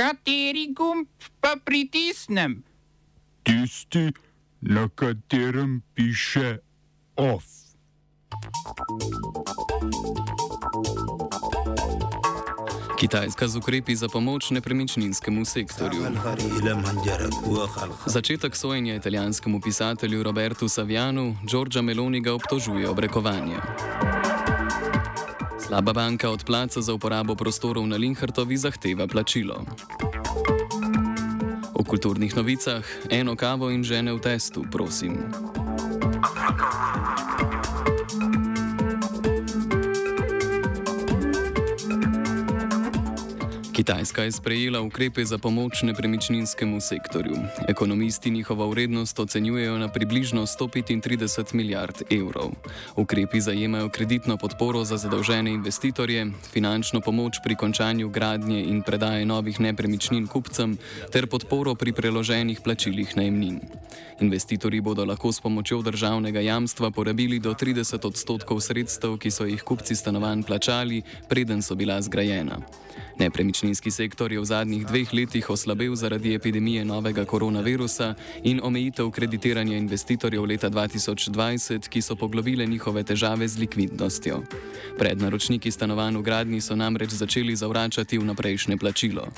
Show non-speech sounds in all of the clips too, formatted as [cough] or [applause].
Kateri gumb pa pritisnem? Tisti, na katerem piše OF. Kitajska z ukrepi za pomoč nepremičninskemu sektorju. Začetek sojenja italijanskemu pisatelju Robertu Savianu, Giorgia Meloni ga obtožuje obrekovanja. Slaba banka od placa za uporabo prostorov na Linhartovi zahteva plačilo. V kulturnih novicah eno kavo in žene v testu, prosim. Kitajska je sprejela ukrepe za pomoč nepremičninskemu sektorju. Ekonomisti njihovo vrednost ocenjujejo na približno 135 milijard evrov. Ukrepi zajemajo kreditno podporo za zadolžene investitorje, finančno pomoč pri končanju gradnje in predaje novih nepremičnin kupcem ter podporo pri preloženih plačilih najemnin. Investitorji bodo lahko s pomočjo državnega jamstva porabili do 30 odstotkov sredstev, ki so jih kupci stanovanj plačali, preden so bila zgrajena. Nepremičninski sektor je v zadnjih dveh letih oslabel zaradi epidemije novega koronavirusa in omejitev kreditiranja investitorjev leta 2020, ki so poglobile njihove težave z likvidnostjo. Prednaročniki stanovanj v gradni so namreč začeli zavračati vnaprejšnje plačilo.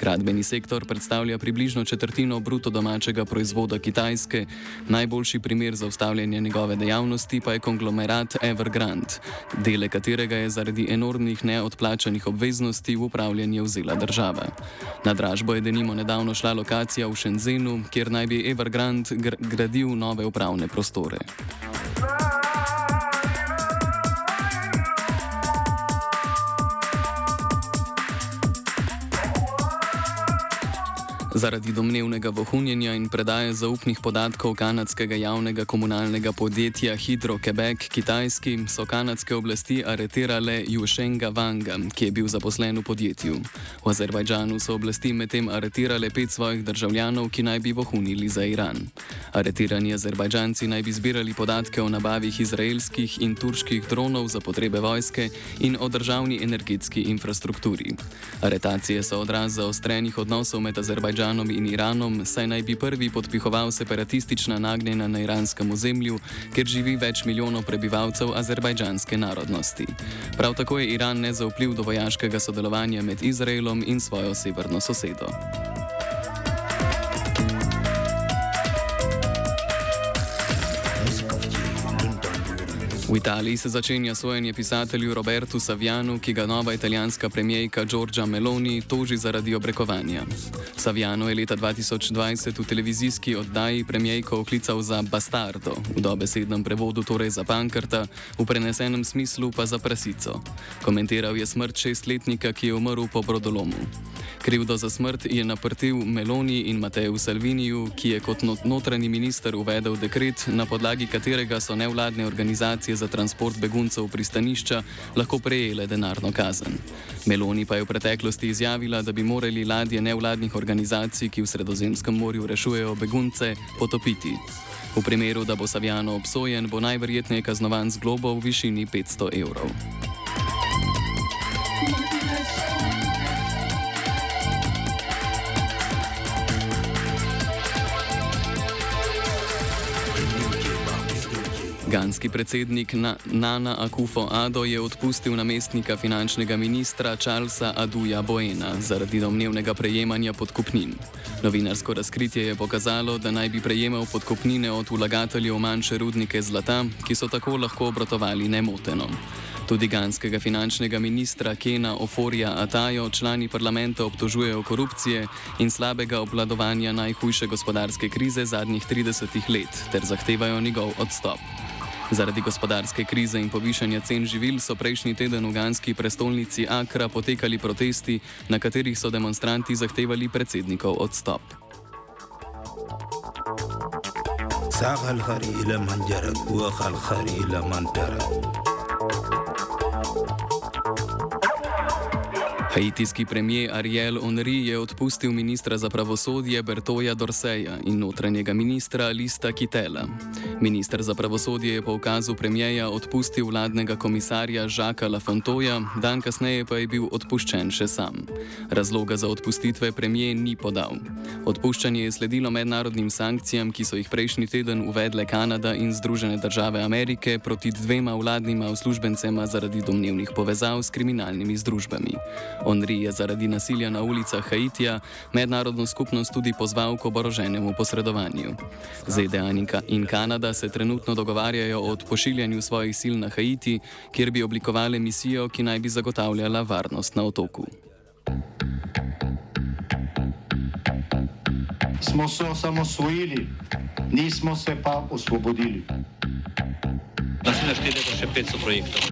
Gradbeni sektor predstavlja približno četrtino bruto domačega proizvoda Kitajske, najboljši primer za ustavljanje njegove dejavnosti pa je konglomerat Evergrande, dele katerega je zaradi enormnih neodplačanih obveznosti v upravljanje vzela država. Na dražbo je denimo nedavno šla lokacija v Shenzhenu, kjer naj bi Evergrande gr gradil nove upravne prostore. Zaradi domnevnega vohunjenja in predaje zaupnih podatkov kanadskega javnega komunalnega podjetja Hydro-Quebec Kitajski so kanadske oblasti aretirale Jušenga Vanga, ki je bil zaposlen v podjetju. V Azerbajdžanu so oblasti medtem aretirale pet svojih državljanov, ki naj bi vohunili za Iran. Aretirani Azerbajdžanci naj bi zbirali podatke o nabavih izraelskih in turških dronov za potrebe vojske in o državni energetski infrastrukturi. Aretacije so odraz zaostrenih odnosov med Azerbajdžanom Azerbajdžanom in Iranom, saj naj bi prvi podpihoval separatistična nagnjena na iranskem ozemlju, kjer živi več milijonov prebivalcev azerbajdžanske narodnosti. Prav tako je Iran nezaupljiv do vojaškega sodelovanja med Izraelom in svojo severno sosedo. V Italiji se začenja sojenje pisatelju Robertu Savianu, ki ga nova italijanska premijejka Giorgia Meloni toži zaradi obrekovanja. Saviano je leta 2020 v televizijski oddaji premijejko oklical za bastardo, v dobesednem prevodu torej za pankrta, v prenesenem smislu pa za prasico. Komentiral je smrt šestletnika, ki je umrl po brodolomu. Krivdo za smrt je naprtil Meloni in Mateju Salviniju, ki je kot notranji minister uvedel dekret, na podlagi katerega so nevladne organizacije za transport beguncev v pristanišča lahko prejele denarno kazen. Meloni pa je v preteklosti izjavila, da bi morali ladje nevladnih organizacij, ki v Sredozemskem morju rešujejo begunce, potopiti. V primeru, da bo Savjano obsojen, bo najverjetneje kaznovan z globo v višini 500 evrov. Ganski predsednik Na Nana Akufo Ado je odpustil namestnika finančnega ministra Charlesa Aduja Boena zaradi domnevnega prejemanja podkupnin. Novinarsko razkritje je pokazalo, da naj bi prejemal podkupnine od vlagateljev manjše rudnike zlata, ki so tako lahko obratovali nemoteno. Tudi ganskega finančnega ministra Kena Oforja Atajo člani parlamenta obtožujejo korupcije in slabega obvladovanja najhujše gospodarske krize zadnjih 30 let ter zahtevajo njegov odstop. Zaradi gospodarske krize in povišanja cen živil so prejšnji teden v ganski prestolnici Akra potekali protesti, na katerih so demonstranti zahtevali predsednikov odstop. Sahal hari ila manjara, kuahal hari ila mantara. Haitijski premijer Ariel Henry je odpustil ministra za pravosodje Bertoja Dorseja in notranjega ministra Lista Kitela. Ministr za pravosodje je po ukazu premijeja odpustil vladnega komisarja Žaka Lafontoja, dan kasneje pa je bil odpuščen še sam. Razloga za odpustitve premijer ni podal. Odpuščanje je sledilo mednarodnim sankcijam, ki so jih prejšnji teden uvedle Kanada in Združene države Amerike proti dvema vladnima uslužbencema zaradi domnevnih povezav s kriminalnimi združbami. Onri je zaradi nasilja na ulicah Haitija mednarodno skupnost tudi pozval k oboroženemu posredovanju. ZDA in Kanada se trenutno dogovarjajo o pošiljanju svojih sil na Haiti, kjer bi oblikovali misijo, ki naj bi zagotavljala varnost na otoku. Smo se osamosvojili, nismo se pa osvobodili. Da se naštejemo še 500 projektov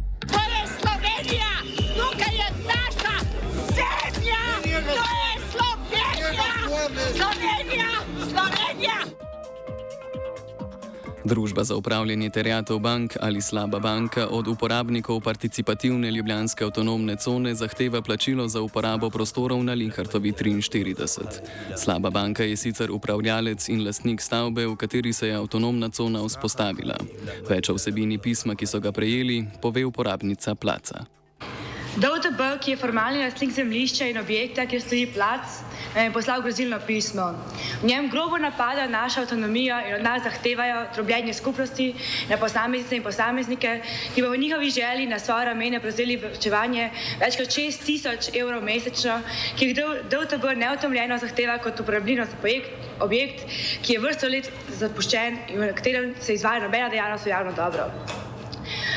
Družba za upravljanje terjatov bank ali slaba banka od uporabnikov participativne ljubljanske avtonomne cone zahteva plačilo za uporabo prostorov na Linhartovi 43. Slaba banka je sicer upravljalec in lastnik stavbe, v kateri se je avtonomna cona vzpostavila. Več o vsebini pisma, ki so ga prejeli, pove uporabnica Placa. DOTB, ki je formalni lastnik zemljišča in objekta, kjer stoji plac, nam je poslal grozilno pismo. V njem grobo napadajo našo avtonomijo in od nas zahtevajo drobljenje skupnosti na posameznice in posameznike, ki bo v njihovi želji na svoje ramene prevzeli vrčevanje več kot 6 tisoč evrov mesečno, ki jih DOTB neutomljeno zahteva kot uporabljino za projekt, objekt, ki je vrsto let zapuščen in v katerem se izvaja nobena dejavnost v javno dobro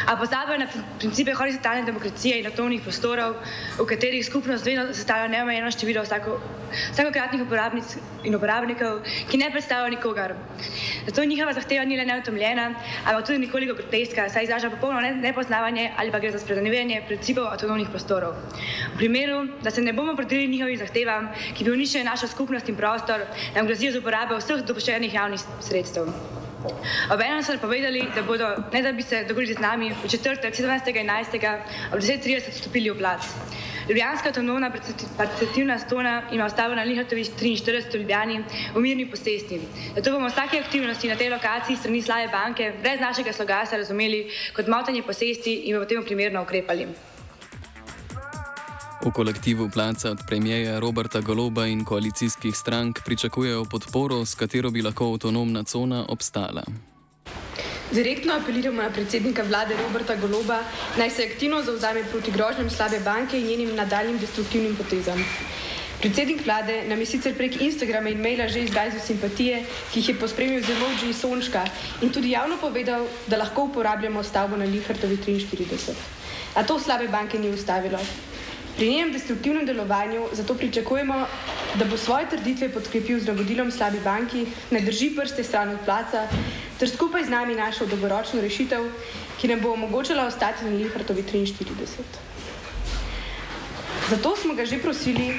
a pozabljajo na principe horizontalne demokracije in avtonomnih prostorov, v katerih skupnost vedno zastavlja neomejeno število vsako, vsakokratnih uporabnic in uporabnikov, ki ne predstavljajo nikogar. Zato njihova zahteva ni le neutomljena, ampak tudi nekoliko groteska, saj izraža popolno nepoznavanje ali pa gre za spremenjevanje principov avtonomnih prostorov. V primeru, da se ne bomo pridružili njihovim zahtevam, ki bi uničili našo skupnost in prostor, nam grozijo z uporabo vseh dopuščenih javnih sredstev. Obenem so povedali, da bodo, ne da bi se dogovorili z nami, v četrtek 17.11. ob 10.30 stopili v plac. Ljubljanska avtonomna participativna stona ima ostalo na Lihrtovi 43 v Ljubljani v mirni posesti. Zato bomo vsake aktivnosti na tej lokaciji strani Slave banke brez našega slogasa razumeli kot motanje posesti in bomo v tem primerno ukrepali. V kolektivu Placa od premijeja Roberta Goloba in koalicijskih strank pričakujejo podporo, s katero bi lahko avtonomna cona obstala. Direktno apeliramo na predsednika vlade Roberta Goloba, naj se aktivno zauzame proti grožnjam slabe banke in njenim nadaljnim destruktivnim potezam. Predsednik vlade nam je sicer prek Instagrama in maila že izrazil simpatije, ki jih je pospremil z emoji Sončka in tudi javno povedal, da lahko uporabljamo stavbo na Lihartovi 43. A to slabe banke ni ustavilo. Pri njenem destruktivnem delovanju zato pričakujemo, da bo svoje trditve podkrepil z navodilom slabi banki, ne drži prste stran od placa, ter skupaj z nami našel dolgoročno rešitev, ki nam bo omogočala ostati na Lihartovi 43. Zato smo ga že prosili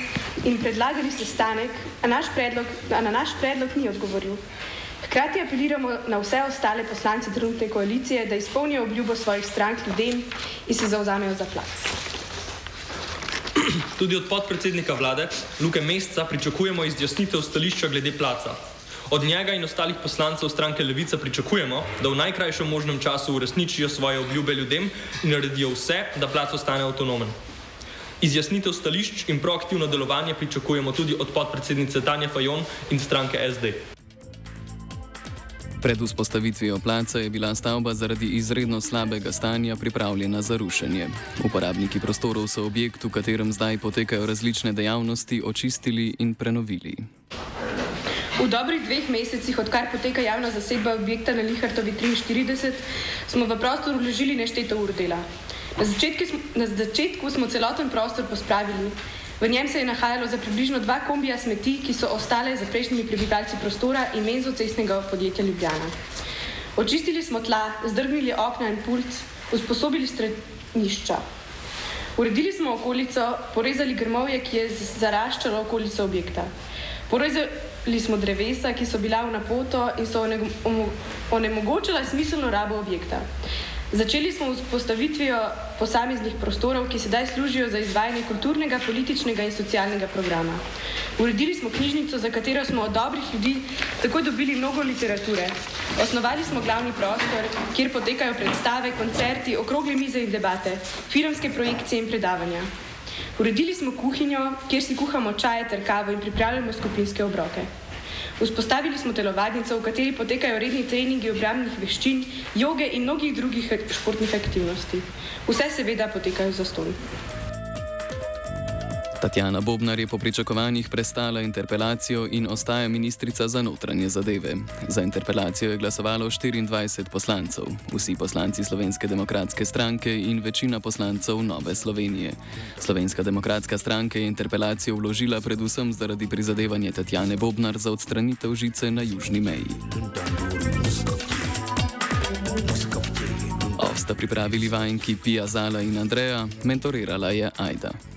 in predlagali sestanek, a, naš predlog, a na naš predlog ni odgovoril. Hkrati apeliramo na vse ostale poslance trenutne koalicije, da izpolnijo obljubo svojih strank ljudem in se zauzamejo za plac. [clears throat] Tudi od podpredsednika vlade Luke Mesta pričakujemo izjasnitev stališča glede placa. Od njega in ostalih poslancev stranke Levica pričakujemo, da v najkrajšem možnem času uresničijo svoje obljube ljudem in naredijo vse, da plac ostane avtonomen. Izjasnitev stališč in proaktivno delovanje pričakujemo tudi od podpredsednice Tanja Fajon in stranke SD. Pred vzpostavitvijo placa je bila stavba zaradi izredno slabega stanja pripravljena za rušenje. Uporabniki prostorov so objekt, v katerem zdaj potekajo različne dejavnosti, očistili in prenovili. V dobrih dveh mesecih, odkar poteka javna zasedba objekta na Lihartovi 43, smo v prostor vložili nešteto ur dela. Na začetku, na začetku smo celoten prostor pospravili. V njem se je nahajalo za približno dva kombija smeti, ki so ostale za prejšnjimi prebivalci prostora in menzocestnega podjetja Ljubljana. Očistili smo tla, zdrgnili okna in pult, usposobili stranišča. Uredili smo okolico, porezali grmovje, ki je zaraščalo okolico objekta. Porezali smo drevesa, ki so bila v napoto in so onemogočila smiselno rabo objekta. Začeli smo s postavitvijo posameznih prostorov, ki sedaj služijo za izvajanje kulturnega, političnega in socialnega programa. Uredili smo knjižnico, za katero smo od dobrih ljudi tako dobili mnogo literature. Osnovali smo glavni prostor, kjer potekajo predstave, koncerti, okrogle mize in debate, filmske projekcije in predavanja. Uredili smo kuhinjo, kjer si kuhamo čaje ter kavo in pripravljamo skupinske obroke. Vzpostavili smo telovadnico, v kateri potekajo redni treningi obrambnih veščin, joge in mnogih drugih športnih aktivnosti. Vse seveda potekajo za ston. Tatjana Bobnar je po pričakovanjih prestala interpelacijo in ostaja ministrica za notranje zadeve. Za interpelacijo je glasovalo 24 poslancev, vsi poslanci Slovenske demokratske stranke in večina poslancev Nove Slovenije. Slovenska demokratska stranka je interpelacijo vložila predvsem zaradi prizadevanja Tatjane Bobnar za odstranitev žice na južni meji. Ovsta pripravili vajenki Pia Zala in Andreja, mentorirala je Aida.